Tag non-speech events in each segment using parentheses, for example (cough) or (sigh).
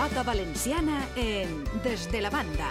pelota valenciana en Des de la banda.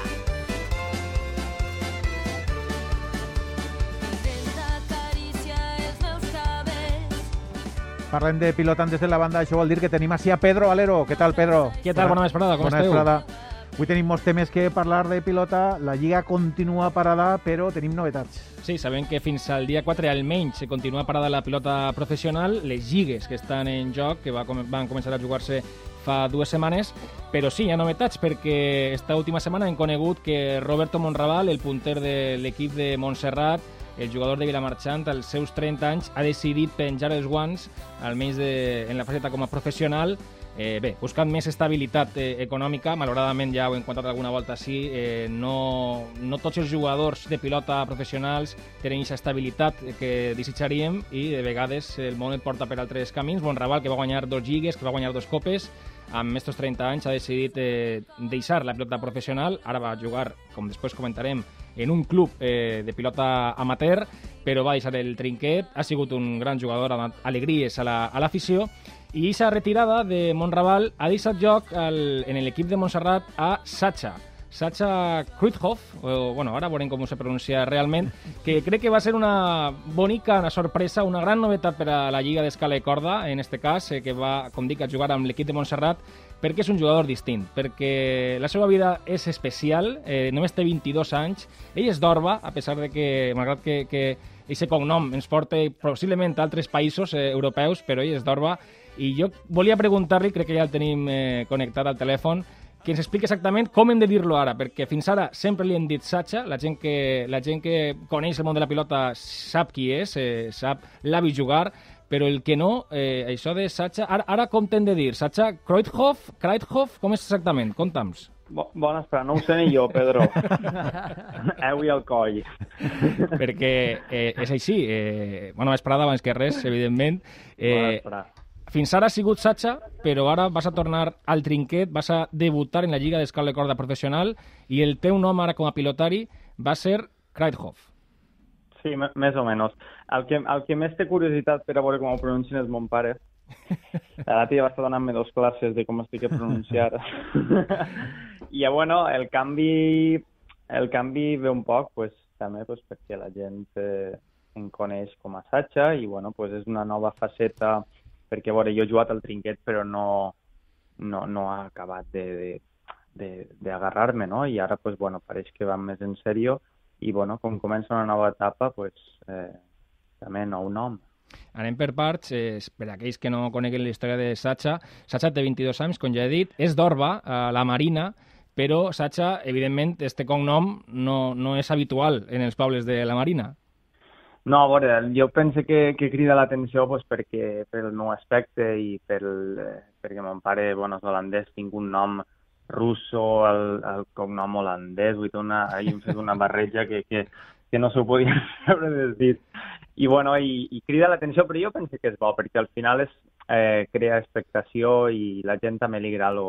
Parlem de pilotant des de la banda, això vol dir que tenim així a Pedro Alero. Què tal, Pedro? Què tal? Bona vesprada, com Bona esteu? vesprada. Avui tenim molts temes que parlar de pilota. La Lliga continua parada, però tenim novetats. Sí, sabem que fins al dia 4 almenys continua parada la pilota professional, les lligues que estan en joc, que va, van començar a jugar-se fa dues setmanes, però sí, hi ha novetats perquè esta última setmana hem conegut que Roberto Monraval, el punter de l'equip de Montserrat, el jugador de Vilamarxant, als seus 30 anys, ha decidit penjar els guants, almenys de, en la faceta com a professional, Eh, bé, buscant més estabilitat eh, econòmica, malauradament ja ho hem contat alguna volta així, eh, no, no tots els jugadors de pilota professionals tenen aquesta estabilitat que desitjaríem i de vegades el món et porta per altres camins. Bonraval, que va guanyar dos lligues, que va guanyar dos copes, amb estos 30 anys ha decidit eh, deixar la pilota professional, ara va jugar, com després comentarem, en un club eh, de pilota amateur, però va deixar el trinquet, ha sigut un gran jugador, donat alegries a la- l'afició, i aquesta retirada de Montraval ha deixat joc al, en l'equip de Montserrat a Sacha. Sacha Kruithoff, o, bueno, ara veurem com se pronuncia realment, que crec que va ser una bonica, una sorpresa, una gran novetat per a la Lliga d'Escala i Corda, en este cas, eh, que va, com dic, a jugar amb l'equip de Montserrat, perquè és un jugador distint, perquè la seva vida és especial, eh, només té 22 anys, ell és d'Orba, a pesar de que, malgrat que, que aquest cognom ens porta possiblement a altres països eh, europeus, però ell és d'Orba, i jo volia preguntar-li, crec que ja el tenim eh, connectat al telèfon, que ens expliqui exactament com hem de dir-lo ara, perquè fins ara sempre li hem dit Sacha, la gent que, la gent que coneix el món de la pilota sap qui és, eh, sap l'ha vist jugar, però el que no, eh, això de Sacha... Ara, ara com t'hem de dir? Sacha Kreuthoff? Kreuthoff? Com és exactament? Conta'ms. Bo, bona vesprada, no ho sé ni jo, Pedro. Heu i el coll. perquè eh, és així. Eh, bona vesprada abans que res, evidentment. Bona Eh, vesprada. Fins ara ha sigut Sacha, però ara vas a tornar al trinquet, vas a debutar en la Lliga d'Escala de Corda Professional i el teu nom ara com a pilotari va ser Kreithoff. Sí, més o menys. El que, el que més té curiositat per a veure com ho pronuncien és mon pare. (laughs) L'altre dia va estar donant-me dos classes de com estic a pronunciar. (laughs) I, bueno, el canvi, el canvi ve un poc, pues, també pues, perquè la gent eh, em coneix com a Sacha i, bueno, pues, és una nova faceta perquè, veure, jo he jugat al trinquet però no, no, no ha acabat d'agarrar-me, no? I ara, pues, bueno, pareix que va més en sèrio i bueno, com comença una nova etapa, pues, eh, també nou nom. Anem per parts, eh, per aquells que no coneguen la història de Sacha. Sacha té 22 anys, com ja he dit, és d'Orba, a la Marina, però Sacha, evidentment, este cognom no, no és habitual en els pobles de la Marina. No, a veure, jo penso que, que crida l'atenció pues, perquè pel meu aspecte i pel, eh, perquè mon pare bueno, és holandès, tinc un nom russo, el, el cognom holandès, vull dir, una, ahir hem fet una barreja que, que, que no s'ho podia (laughs) veure des dit. I, bueno, i, i crida l'atenció, però jo penso que és bo, perquè al final és, eh, crea expectació i la gent també li agrada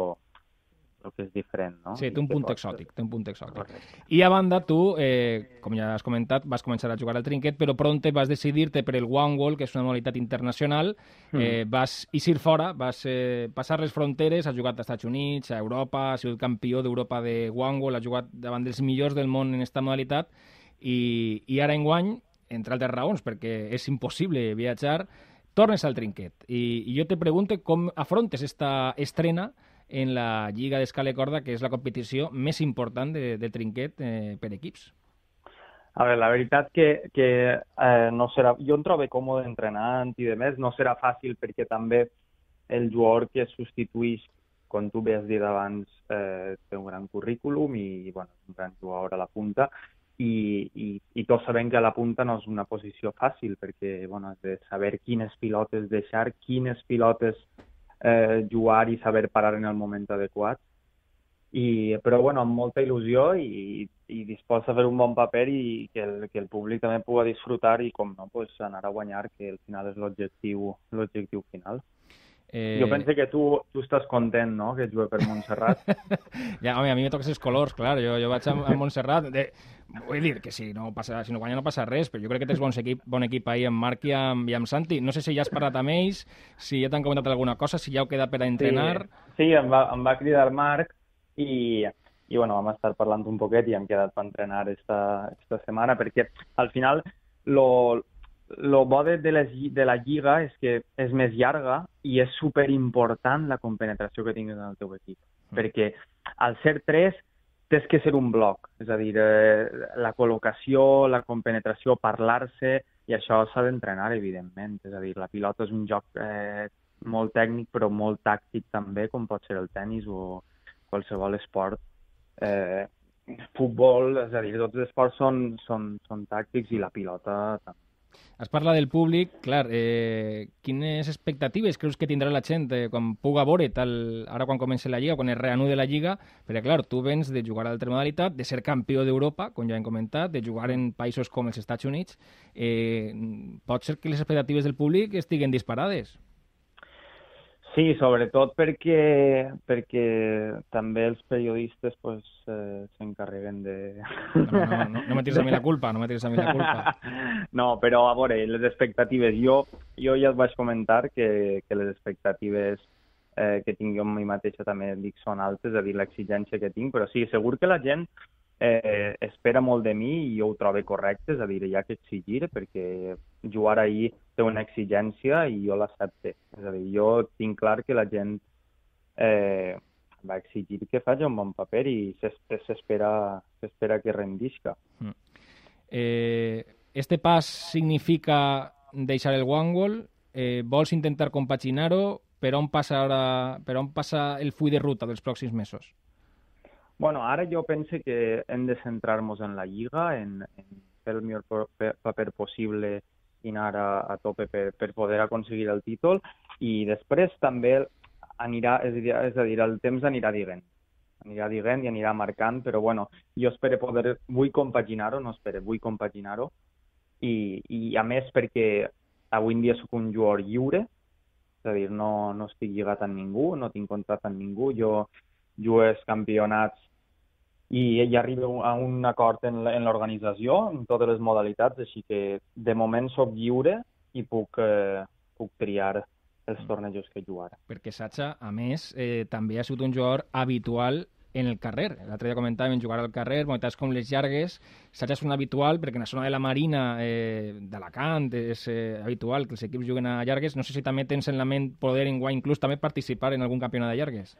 lo que és diferent, no? Sí, té un punt exòtic, té un punt exòtic. Correcte. I a banda, tu, eh, com ja has comentat, vas començar a jugar al trinquet, però pronte vas decidir-te per el One Wall, que és una modalitat internacional, eh, vas eixir fora, vas eh, passar les fronteres, has jugat als Estats Units, a Europa, has sigut campió d'Europa de One Wall, has jugat davant dels millors del món en aquesta modalitat, i, i ara enguany, entre altres raons, perquè és impossible viatjar, tornes al trinquet. I, i jo te pregunto com afrontes esta estrena en la Lliga d'Escala i Corda, que és la competició més important de, de trinquet eh, per equips. A veure, la veritat que, que eh, no serà... Jo em trobo còmode entrenant i de més, no serà fàcil perquè també el jugador que substitueix, com tu bé has dit abans, eh, té un gran currículum i bueno, un gran jugador a la punta i, i, i tots sabem que a la punta no és una posició fàcil perquè bueno, has de saber quines pilotes deixar, quines pilotes eh, jugar i saber parar en el moment adequat i, però bueno, amb molta il·lusió i, i dispost a fer un bon paper i que el, que el públic també pugui disfrutar i com no, pues, anar a guanyar, que al final és l'objectiu l'objectiu final. Eh... Jo penso que tu, tu estàs content, no?, que jugue per Montserrat. (laughs) ja, home, a mi me toques els colors, clar. Jo, jo vaig a, a Montserrat. De... Vull dir que si no, passa, si no guanya no passa res, però jo crec que tens bon equip, bon equip ahir amb Marc i amb, i amb Santi. No sé si ja has parlat amb ells, si ja t'han comentat alguna cosa, si ja heu quedat per a entrenar. Sí, sí em, va, em va cridar Marc i, i bueno, vam estar parlant un poquet i hem quedat per entrenar esta, esta setmana perquè al final lo, el bo de, de, les, de la lliga és que és més llarga i és super important la compenetració que tinguis en el teu equip. Mm. Perquè al ser tres tens que ser un bloc, és a dir, eh, la col·locació, la compenetració, parlar-se, i això s'ha d'entrenar, evidentment. És a dir, la pilota és un joc eh, molt tècnic, però molt tàctic també, com pot ser el tennis o qualsevol esport. Eh, futbol, és a dir, tots els esports són, són, són tàctics i la pilota també Has parlat del públic, clar, eh, quines expectatives creus que tindrà la gent eh, quan puga veure tal, ara quan comença la Lliga, quan es reanude la Lliga? Perquè, clar, tu vens de jugar a l'altra modalitat, de ser campió d'Europa, com ja hem comentat, de jugar en països com els Estats Units. Eh, pot ser que les expectatives del públic estiguen disparades? Sí, sobretot perquè, perquè també els periodistes pues, eh, s'encarreguen de... No, no, no, no me a mi la culpa, no me a mi la culpa. (laughs) No, però a veure, les expectatives, jo, jo ja et vaig comentar que, que les expectatives eh, que tinc jo amb mi mateixa també dic són altes, és a dir, l'exigència que tinc, però sí, segur que la gent eh, espera molt de mi i jo ho trobo correcte, és a dir, hi ha que exigir perquè jugar ahir té una exigència i jo l'accepte. És a dir, jo tinc clar que la gent eh, va exigir que faci un bon paper i s'espera que rendisca. Mm. Eh, este pas significa deixar el One Eh, vols intentar compaginar-ho? Per on passa ara, per on passa el full de ruta dels pròxims mesos? Bueno, ara jo penso que hem de centrar-nos en la Lliga, en, en fer el millor paper possible i anar a, a tope per, per poder aconseguir el títol. I després també anirà, és a dir, és a dir el temps anirà dient. Anirà dient i anirà marcant, però bueno, jo espero poder, vull compaginar-ho, no espero, vull compaginar-ho. I, i a més perquè avui en dia sóc un jugador lliure, és a dir, no, no estic lligat amb ningú, no tinc contracte amb ningú, jo jugo els campionats i ell arriba a un acord en l'organització, en totes les modalitats, així que de moment sóc lliure i puc, eh, puc triar els mm. tornejos que jugar. Perquè Sacha, a més, eh, també ha sigut un jugador habitual en el carrer. L'altre dia comentàvem jugar al carrer, modalitats com les llargues. Sacha és un habitual perquè en la zona de la Marina eh, d'Alacant és eh, habitual que els equips juguen a llargues. No sé si també tens en la ment poder en inclús també participar en algun campionat de llargues.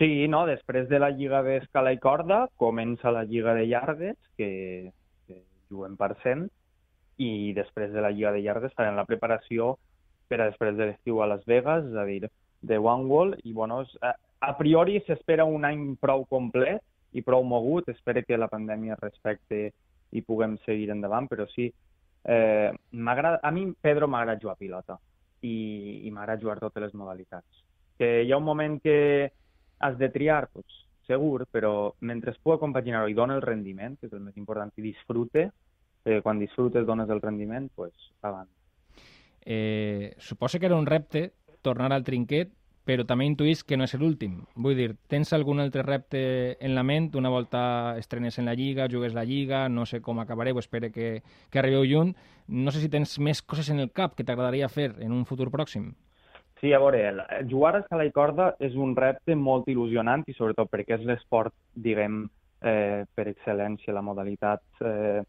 Sí, no, després de la lliga d'escala i corda comença la lliga de llargues, que, que juguem per cent, i després de la lliga de llargues farem la preparació per a després de l'estiu a Las Vegas, és a dir, de One Wall, i bueno, a, a priori s'espera un any prou complet i prou mogut, espero que la pandèmia respecte i puguem seguir endavant, però sí, eh, a mi Pedro m'agrada jugar a pilota i, i m'agrada jugar totes les modalitats. Que hi ha un moment que has de triar, pues, segur, però mentre es pugui compaginar i dona el rendiment, que és el més important, i disfrute, eh, quan disfrutes dones el rendiment, pues, avant. Eh, suposa que era un repte tornar al trinquet, però també intuïs que no és l'últim. Vull dir, tens algun altre repte en la ment? Una volta estrenes en la Lliga, jugues la Lliga, no sé com acabareu, espero que, que arribeu lluny. No sé si tens més coses en el cap que t'agradaria fer en un futur pròxim. Sí, a veure, jugar a escala i corda és un repte molt il·lusionant i sobretot perquè és l'esport, diguem, eh, per excel·lència, la modalitat eh,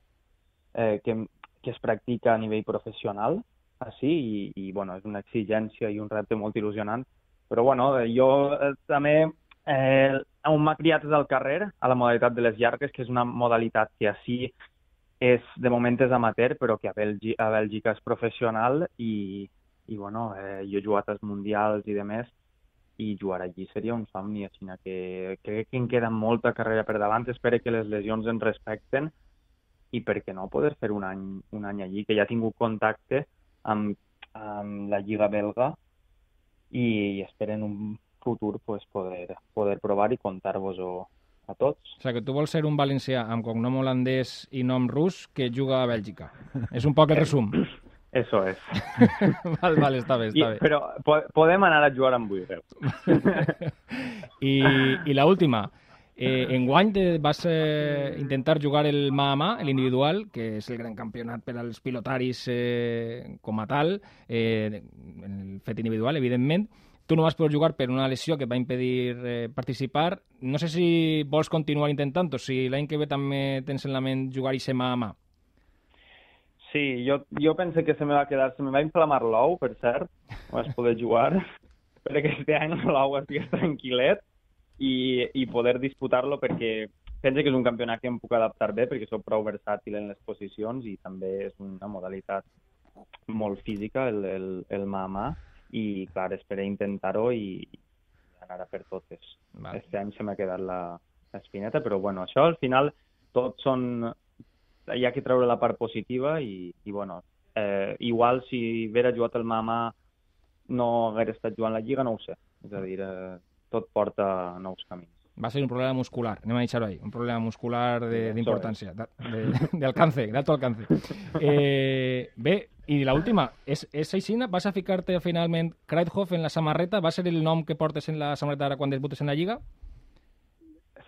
eh, que, que es practica a nivell professional, així, i, i bueno, és una exigència i un repte molt il·lusionant. Però bueno, jo eh, també eh, on m'ha criat és al carrer, a la modalitat de les llargues, que és una modalitat que així és, de moment és amateur, però que a, Bèlgica, a Bèlgica és professional i, i bueno, eh, jo he jugat als mundials i de més i jugar allí seria un somni, així que crec que em queda molta carrera per davant, espero que les lesions ens respecten i per què no poder fer un any, un any allí, que ja he tingut contacte amb, amb la Lliga belga i, i espero en un futur pues, poder, poder provar i contar-vos-ho a tots. O sigui, que tu vols ser un valencià amb cognom holandès i nom rus que juga a Bèlgica. És un poc el resum. (coughs) Eso és. (laughs) val, val, està bé, I, està bé. però po podem anar a jugar amb Buireu. (laughs) I, i la última, eh, enguany te vas eh, intentar jugar el mà a mà, l'individual, que és el gran campionat per als pilotaris eh, com a tal, eh, el fet individual, evidentment. Tu no vas poder jugar per una lesió que et va impedir eh, participar. No sé si vols continuar intentant-ho, si l'any que ve també tens en la ment jugar i ser mà a mà. Sí, jo, jo pense que se me va quedar, se me va inflamar l'ou, per cert, no vaig poder jugar, (laughs) perquè este any l'ou estigués tranquil·let i, i poder disputar-lo perquè pense que és un campionat que em puc adaptar bé perquè sóc prou versàtil en les posicions i també és una modalitat molt física, el, el, el mà a mà, i clar, esperé intentar-ho i, i anar a per totes. Vale. Este any se m'ha quedat la, l'espineta, però bueno, això al final tot són... Hi ha que treure la part positiva i, i bueno, eh, igual si haguera jugat el mà a mà no hagués estat jugant la Lliga, no ho sé. És a dir, eh, tot porta nous camins. Va ser un problema muscular, anem a deixar-ho ahí, un problema muscular d'importància, de, de, (laughs) de alcance, d'alto alcance. Eh, bé, i la última, és, és aixina? Vas a ficar-te finalment Kreithoff en la samarreta? Va ser el nom que portes en la samarreta ara quan debutes en la Lliga?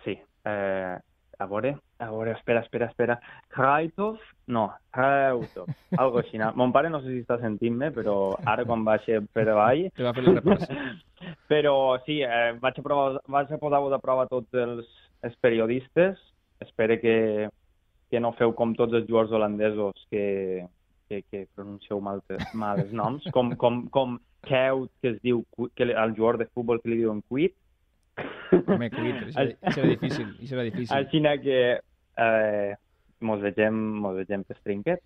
Sí, eh, a veure, a veure, espera, espera, espera. Kraitov? No, Krautov. Algo així. Mon pare no sé si està sentint-me, però ara quan baixi per avall... Te va fer el repàs. (laughs) Però sí, eh, vaig, a provar, vaig a posar-vos a prova tots els, els periodistes. Espero que, que no feu com tots els jugadors holandesos que, que, que pronuncieu mal, mal els noms, com, com, com Keut, que es diu, que el jugador de futbol que li diuen Cuit. Home, cuit, això, era- això era difícil, això era difícil. Així que eh, mos vegem, mos vegem per trinquet.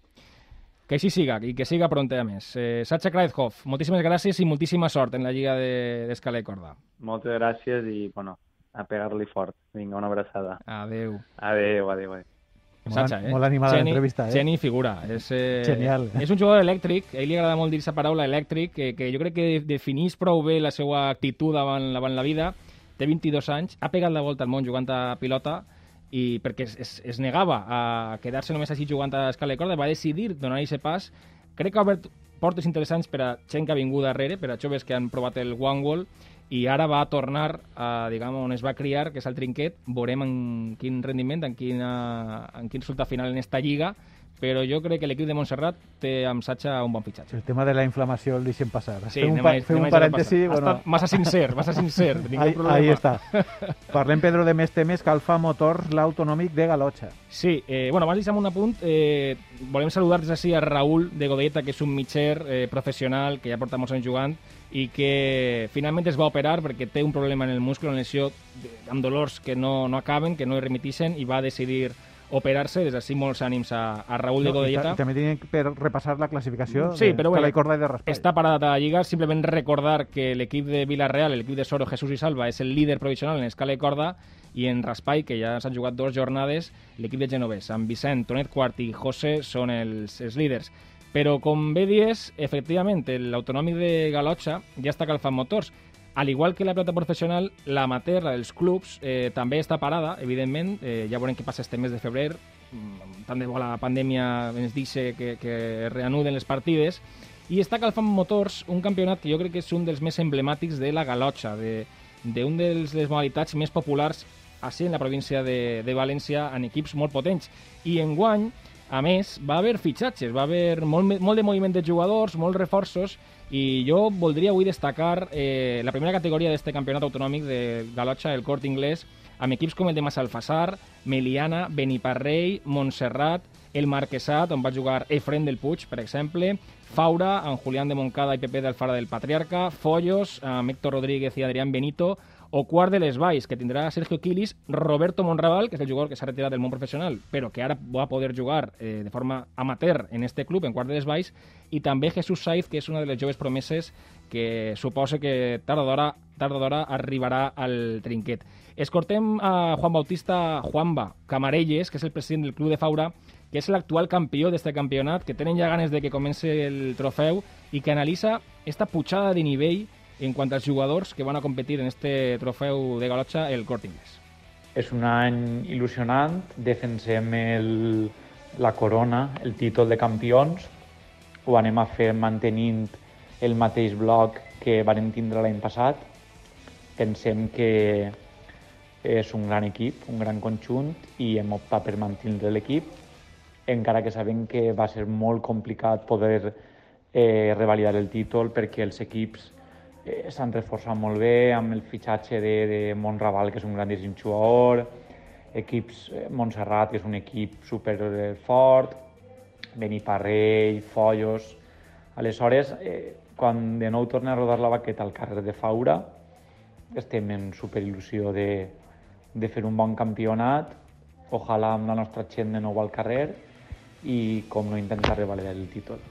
Que així siga, i que siga pronte a més. Eh, Sacha Kreithoff, moltíssimes gràcies i moltíssima sort en la Lliga de- d'Escala de Corda. Moltes gràcies i, bueno, a pegar-li fort. Vinga, una abraçada. Adeu. Adéu, adéu, adéu. Molt, Sacha, eh? molt animada l'entrevista, eh? Geni figura. És, eh, Genial. És un jugador elèctric, a ell li agrada molt dir aquesta paraula elèctric, que, que jo crec que definís prou bé la seva actitud davant, davant la vida. Té 22 anys, ha pegat la volta al món jugant a pilota i perquè es, es, es negava a quedar-se només així jugant a escala de corda, va decidir donar aquest pas. Crec que ha obert portes interessants per a gent que ha vingut darrere, per a joves que han provat el One Wall, i ara va tornar a, diguem, on es va criar, que és el trinquet. Veurem en quin rendiment, en, quina, en quin resultat final en esta lliga, però jo crec que l'equip de Montserrat té amb Sacha un bon fitxatge. El tema de la inflamació el deixem passar. Sí, fem un, pa fem un parèntesi. Ha Bueno, estat massa sincer, massa sincer. (laughs) Ningú ahí, problema. ahí està. Parlem, Pedro, de més temes que Alfa Motors, l'autonòmic de Galotxa. Sí, eh, bueno, abans deixem un apunt. Eh, volem saludar des d'ací a Raül de Godelleta, que és un mitger eh, professional que ja porta molts anys jugant i que finalment es va operar perquè té un problema en el muscle, una lesió amb dolors que no, no acaben, que no es remitixen i va decidir operar-se. Des d'ací molts ànims a, a Raül de No, i, ta- Godelleta. I també tenim per repassar la classificació Sí, de, però de bueno, corda i de raspall. Està parada de la Lliga, simplement recordar que l'equip de Villarreal, l'equip de Soro, Jesús i Salva, és el líder provisional en escala de corda i en Raspai, que ja s'han jugat dues jornades, l'equip de Genovès, amb Vicent, Tonet Quart i José són els, els líders. Però, com bé dies, efectivament, l'autonòmic de Galotxa ja està calfant motors. Al igual que la pilota professional, l'amateur, la dels clubs, eh, també està parada, evidentment. Eh, ja veurem què passa este mes de febrer. Mm, Tant de bo la pandèmia ens dice que, que reanuden les partides. I està calfant motors un campionat que jo crec que és un dels més emblemàtics de la galotxa, de, d'un dels les modalitats més populars així en la província de, de València en equips molt potents. I enguany, a més, va haver fitxatges, va haver molt, molt de moviment de jugadors, molts reforços, i jo voldria avui destacar eh, la primera categoria d'este campionat autonòmic de Galotxa, el Cort Inglès, amb equips com el de Massalfassar, Meliana, Beniparrell, Montserrat, el Marquesat, on va jugar Efren del Puig, per exemple, Faura, amb Julián de Moncada i Pepe d'Alfara del Patriarca, Follos, amb Héctor Rodríguez i Adrián Benito, o quart de les Valls, que tindrà Sergio Quilis, Roberto Monraval, que és el jugador que s'ha retirat del món professional, però que ara va poder jugar eh, de forma amateur en este club, en quart de les Valls, i també Jesús Saiz, que és una de les joves promeses que suposa que tard o d'hora arribarà al trinquet. Escortem a Juan Bautista Juanba Camarelles, que és el president del Club de Faura, que és l'actual campió d'este campionat, que tenen ja ganes de que comenci el trofeu i que analitza esta pujada de nivell en quant als jugadors que van a competir en este trofeu de Galotxa, el Cort Inglés. És un any il·lusionant, defensem el, la corona, el títol de campions, ho anem a fer mantenint el mateix bloc que varen tindre l'any passat. Pensem que és un gran equip, un gran conjunt i hem optat per mantenir l'equip, encara que sabem que va ser molt complicat poder eh, revalidar el títol perquè els equips eh, s'han reforçat molt bé amb el fitxatge de, de Montraval, que és un grandíssim jugador, equips eh, Montserrat, que és un equip super fort, Beniparrell, Follos... Aleshores, eh, quan de nou torna a rodar la baqueta al carrer de Faura, estem en superil·lusió de, de fer un bon campionat, ojalà amb la nostra gent de nou al carrer i com no intentar revalidar el títol.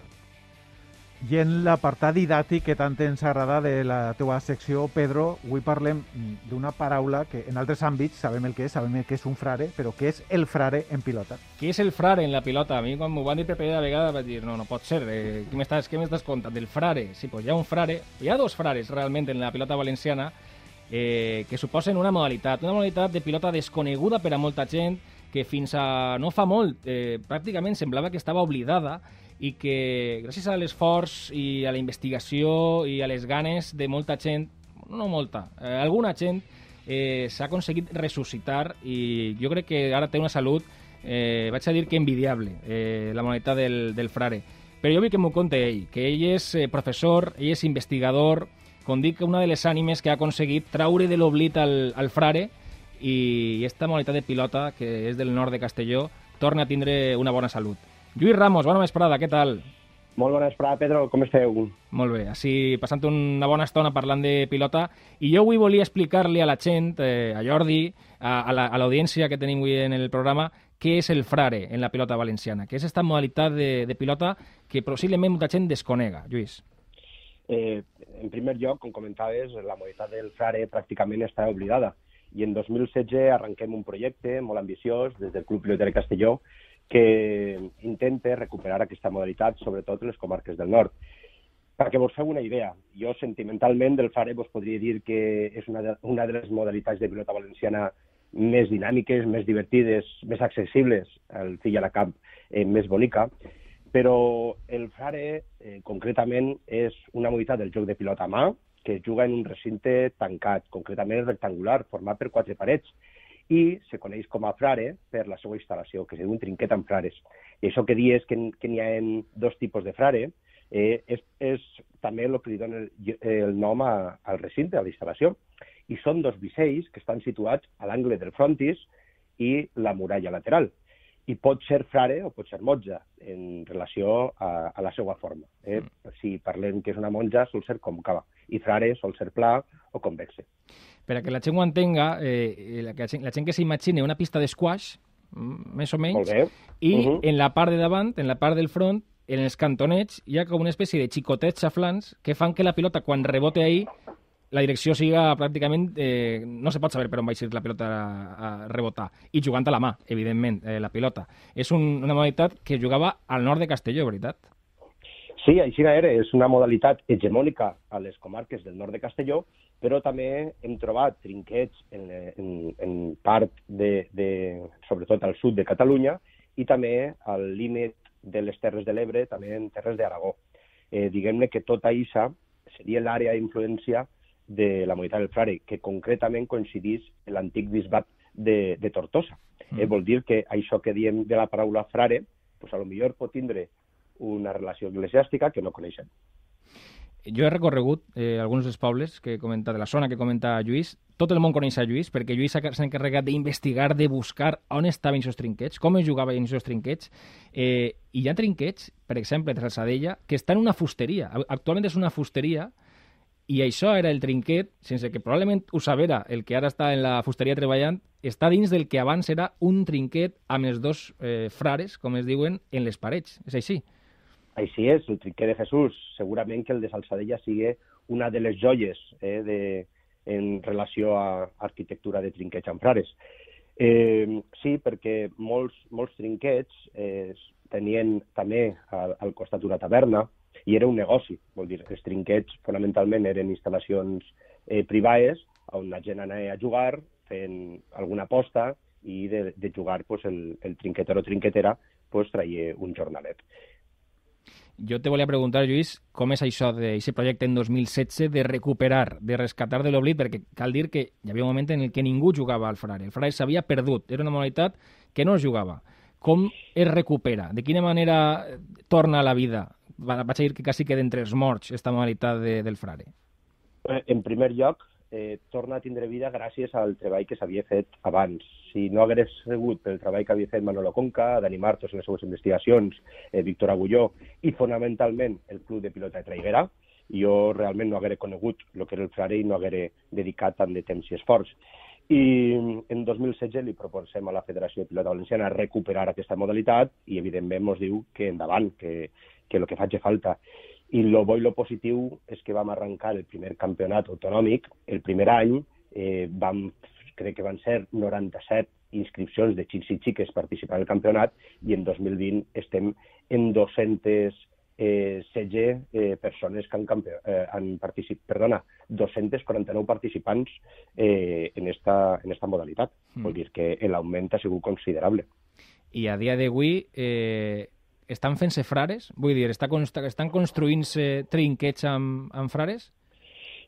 I en l'apartat didàctic que tant ens agrada de la teva secció, Pedro, avui parlem d'una paraula que en altres àmbits sabem el que és, sabem que és un frare, però què és el frare en pilota? Què és el frare en la pilota? A mi quan m'ho van dir per primera vegada vaig dir, no, no pot ser, eh, què m'estàs contant? Del frare? Sí, pues hi ha un frare, hi ha dos frares realment en la pilota valenciana eh, que suposen una modalitat, una modalitat de pilota desconeguda per a molta gent, que fins a no fa molt eh, pràcticament semblava que estava oblidada i que gràcies a l'esforç i a la investigació i a les ganes de molta gent, no molta, eh, alguna gent eh, s'ha aconseguit ressuscitar i jo crec que ara té una salut, eh, vaig a dir que envidiable, eh, la moneta del, del frare. Però jo vull que m'ho conte ell, que ell és eh, professor, ell és investigador, com dic, una de les ànimes que ha aconseguit traure de l'oblit al, al frare i esta modalitat de pilota, que és del nord de Castelló, torna a tindre una bona salut. Lluís Ramos, bona vesprada, què tal? Molt bona vesprada, Pedro, com esteu? Molt bé, així passant una bona estona parlant de pilota i jo avui volia explicar-li a la gent, eh, a Jordi, a, a l'audiència que tenim avui en el programa, què és el frare en la pilota valenciana, que és aquesta modalitat de, de pilota que possiblement molta gent desconega. Lluís. Eh, en primer lloc, com comentaves, la modalitat del frare pràcticament està oblidada i en 2016 arrenquem un projecte molt ambiciós des del Club Pilotari Castelló que intenta recuperar aquesta modalitat, sobretot en les comarques del nord. Perquè vos feu una idea, jo sentimentalment del Fare vos podria dir que és una de, una de les modalitats de pilota valenciana més dinàmiques, més divertides, més accessibles al fill a la camp, eh, més bonica, però el Frare, eh, concretament, és una modalitat del joc de pilota a mà, que juga en un recinte tancat, concretament rectangular, format per quatre parets, i se coneix com a frare per la seva instal·lació, que és un trinquet amb frares. I això que dius que, que n'hi ha dos tipus de frare eh, és, és també el que li dona el, el nom a, al recinte, a la instal·lació. I són dos bisells que estan situats a l'angle del frontis i la muralla lateral. I pot ser frare o pot ser monja en relació a, a la seva forma. Eh? Mm. Si parlem que és una monja, sol ser còncava, i frare sol ser pla o convexe per a que la gent ho entenga, eh, la, gent, la gent que s'imagini una pista d'esquash, més o menys, i uh -huh. en la part de davant, en la part del front, en els cantonets, hi ha com una espècie de xicotets xaflans que fan que la pilota, quan rebote ahí, la direcció siga pràcticament... Eh, no se pot saber per on va ir la pilota a, a rebotar. I jugant a la mà, evidentment, eh, la pilota. És un, una modalitat que jugava al nord de Castelló, veritat? Sí, així era. És una modalitat hegemònica a les comarques del nord de Castelló però també hem trobat trinquets en, en, en part de, de, sobretot al sud de Catalunya i també al límit de les Terres de l'Ebre, també en Terres d'Aragó. Eh, Diguem-ne que tota Issa seria l'àrea d'influència de la Mobilitat del Frare, que concretament coincidís l'antic bisbat de, de Tortosa. Mm. Eh, vol dir que això que diem de la paraula frare, pues a lo millor pot tindre una relació eclesiàstica que no coneixem jo he recorregut eh, alguns dels pobles que comenta, de la zona que comenta Lluís. Tot el món coneix a Lluís, perquè Lluís s'ha encarregat d'investigar, de buscar on estaven aquests trinquets, com es jugaven aquests trinquets. Eh, I hi ha trinquets, per exemple, de Salsadella, que estan en una fusteria. Actualment és una fusteria i això era el trinquet, sense que probablement ho sabera el que ara està en la fusteria treballant, està dins del que abans era un trinquet amb els dos eh, frares, com es diuen, en les parets. És així. Així és, el trinquet de Jesús. Segurament que el de Salsadella sigui una de les joies eh, de, en relació a arquitectura de trinquets amb frares. Eh, sí, perquè molts, molts trinquets eh, tenien també al, al costat una taverna i era un negoci. Vol dir, els trinquets fonamentalment eren instal·lacions eh, privades on la gent anava a jugar fent alguna aposta i de, de jugar pues, el, el trinquetero o trinquetera pues, traia un jornalet. jo te volia preguntar, Lluís, com és això d'aquest projecte en 2016 de recuperar, de rescatar de l'oblit, perquè cal dir que hi havia un moment en el que ningú jugava al Frare. El Frare s'havia perdut, era una modalitat que no es jugava. Com es recupera? De quina manera torna a la vida? Vaig a dir que quasi queda entre els morts, esta modalitat de, del Frare. En primer lloc, eh, torna a tindre vida gràcies al treball que s'havia fet abans. Si no hagués sigut pel treball que havia fet Manolo Conca, Dani Martos en les seues investigacions, eh, Víctor Agulló i fonamentalment el Club de Pilota de Traiguera, jo realment no haguera conegut el que era el Frare i no haguera dedicat tant de temps i esforç. I en 2016 li proposem a la Federació de Pilota Valenciana recuperar aquesta modalitat i, evidentment, ens diu que endavant, que, que el que faci falta. I lo bo i lo positiu és que vam arrencar el primer campionat autonòmic. El primer any eh, vam, crec que van ser 97 inscripcions de xics i xiques participant al campionat i en 2020 estem en 200 eh, 16 eh, persones que han, campe- eh, han participat, perdona, 249 participants eh, en, esta, en esta modalitat. Mm. Vol dir que l'augment ha sigut considerable. I a dia d'avui eh, estan fent-se frares? Vull dir, està estan construint-se trinquets amb, amb frares?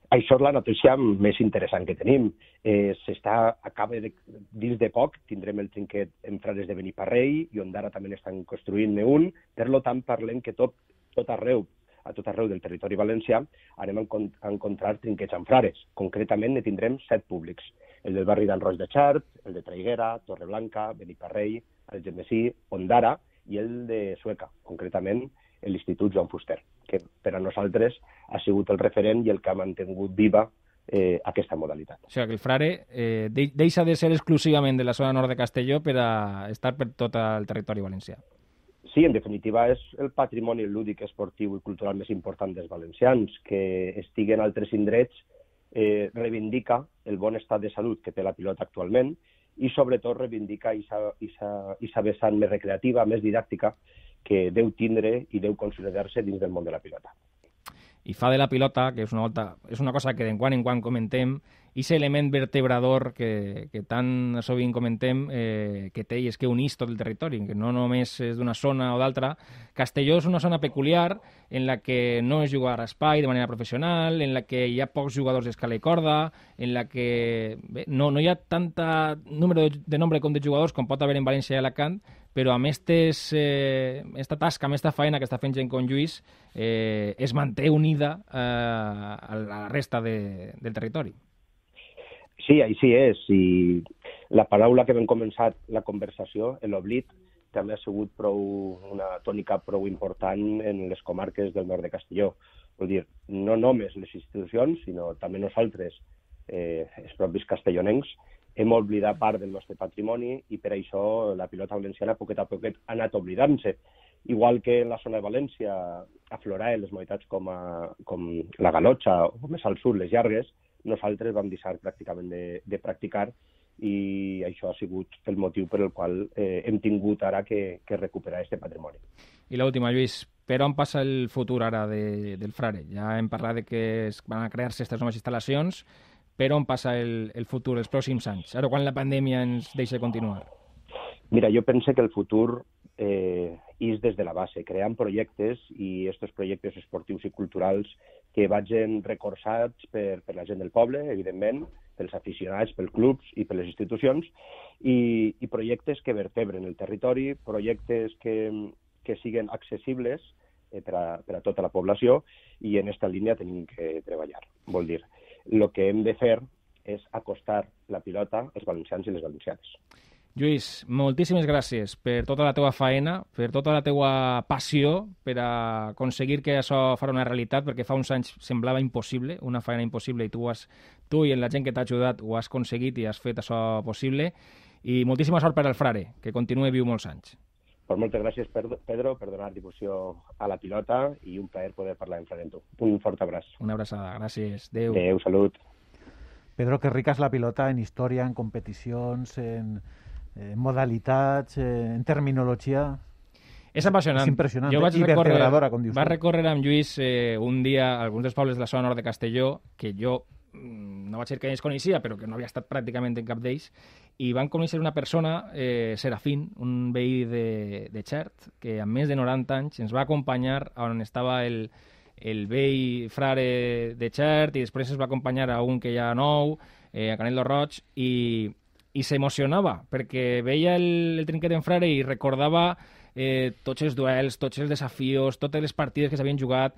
Això és la notícia més interessant que tenim. Eh, s'està, acaba de, dins de poc, tindrem el trinquet en Frares de Beniparrell i Ondara també n'estan construint-ne un. Per lo tant, parlem que tot, tot arreu, a tot arreu del territori valencià, anem a encontrar trinquets amb frares. Concretament, ne tindrem set públics. El del barri d'en Roig de Xart, el de Traiguera, Torreblanca, Beniparrell, el Gemesí, Ondara i el de Sueca, concretament l'Institut Joan Fuster, que per a nosaltres ha sigut el referent i el que ha mantingut viva eh, aquesta modalitat. O sigui, que el frare eh, de deixa de ser exclusivament de la zona nord de Castelló per a estar per tot el territori valencià. Sí, en definitiva, és el patrimoni lúdic, esportiu i cultural més important dels valencians, que estigui en altres indrets eh, reivindica el bon estat de salut que té la pilota actualment i sobretot reivindica aquesta vessant més recreativa, més didàctica, que deu tindre i deu consolidar-se dins del món de la pilota. I fa de la pilota, que és una, volta, és una cosa que de quan en quan comentem, i aquest element vertebrador que, que tan sovint comentem eh, que té i és que unís tot el territori, que no només és d'una zona o d'altra. Castelló és una zona peculiar en la que no es jugar a espai de manera professional, en la que hi ha pocs jugadors d'escala i corda, en la que bé, no, no hi ha tanta número de, de nombre com de jugadors com pot haver en València i Alacant, però amb estes, eh, esta tasca, amb esta feina que està fent gent com Lluís, eh, es manté unida eh, a la resta de, del territori. Sí, així és. I la paraula que vam començar la conversació, l'oblit, també ha sigut prou, una tònica prou important en les comarques del nord de Castelló. Vull dir, no només les institucions, sinó també nosaltres, eh, els propis castellonencs, hem oblidat part del nostre patrimoni i per això la pilota valenciana poquet a poquet ha anat oblidant-se. Igual que en la zona de València afloraven les modalitats com, a, com la galotxa o més al sud les llargues, nosaltres vam deixar pràcticament de, de practicar i això ha sigut el motiu per el qual eh, hem tingut ara que, que recuperar aquest patrimoni. I l'última, Lluís, per on passa el futur ara de, del Frare? Ja hem parlat de que es van a crear-se aquestes noves instal·lacions, per on passa el, el futur els pròxims anys? Ara quan la pandèmia ens deixa continuar? Mira, jo penso que el futur eh, és des de la base, creant projectes i aquests projectes esportius i culturals que vagin recolzats per, per la gent del poble, evidentment, pels aficionats, pels clubs i per les institucions, i, i projectes que vertebren el territori, projectes que, que siguen accessibles eh, per, a, per a tota la població i en aquesta línia tenim que treballar. Vol dir, el que hem de fer és acostar la pilota als valencians i les valencianes. Lluís, moltíssimes gràcies per tota la teua faena, per tota la teua passió per a aconseguir que això farà una realitat, perquè fa uns anys semblava impossible, una faena impossible, i tu, has, tu i la gent que t'ha ajudat ho has aconseguit i has fet això possible. I moltíssima sort per al Frare, que continuï viu molts anys. Pues moltes gràcies, Pedro, per donar difusió a la pilota i un plaer poder parlar en Frare amb tu. Un fort abraç. Una abraçada. Gràcies. Adéu. Adéu, salut. Pedro, que rica és la pilota en història, en competicions, en, en modalitats, en terminologia. És apassionant. És impressionant, jo eh? vaig I recórrer, com dius tu. recórrer amb Lluís eh, un dia alguns dels pobles de la zona nord de Castelló, que jo mm, no vaig dir que ells coneixia, però que no havia estat pràcticament en cap d'ells, i van conèixer una persona, eh, Serafín, un veí de, de Xert, que amb més de 90 anys ens va acompanyar on estava el, el vell frare de Xert i després es va acompanyar a un que ja nou, eh, a Canelo Roig, i, i s'emocionava perquè veia el, el trinquet en frare i recordava eh, tots els duels, tots els desafios, totes les partides que s'havien jugat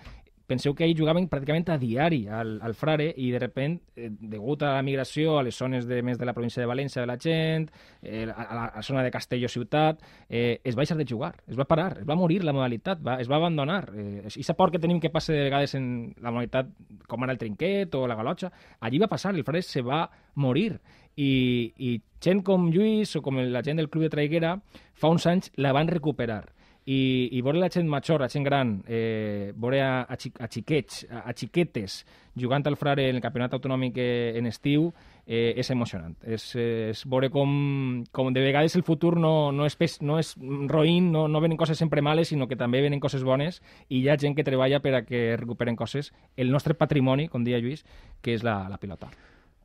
Penseu que ahir jugaven pràcticament a diari al, al Frare i de repent, eh, degut a la migració a les zones de, més de la província de València de la gent, eh, a, la, a la zona de Castelló ciutat, eh, es va deixar de jugar, es va parar, es va morir la modalitat, va, es va abandonar. Eh, I por que tenim que passa de vegades en la modalitat com ara el trinquet o la galotxa, allí va passar, el Frare se va morir. I, i gent com Lluís o com la gent del Club de Traiguera fa uns anys la van recuperar i, i veure la gent major, la gent gran, eh, veure a, a, a xiquets, a, a xiquetes jugant al Frare en el campionat autonòmic eh, en estiu eh, és emocionant. És, és veure com, com de vegades el futur no, no, és, pes, no és roïn, no, no venen coses sempre males, sinó que també venen coses bones i hi ha gent que treballa per a que recuperen coses. El nostre patrimoni, com deia Lluís, que és la, la pilota.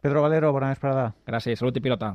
Pedro Valero, bona vesprada. Gràcies, salut i pilota.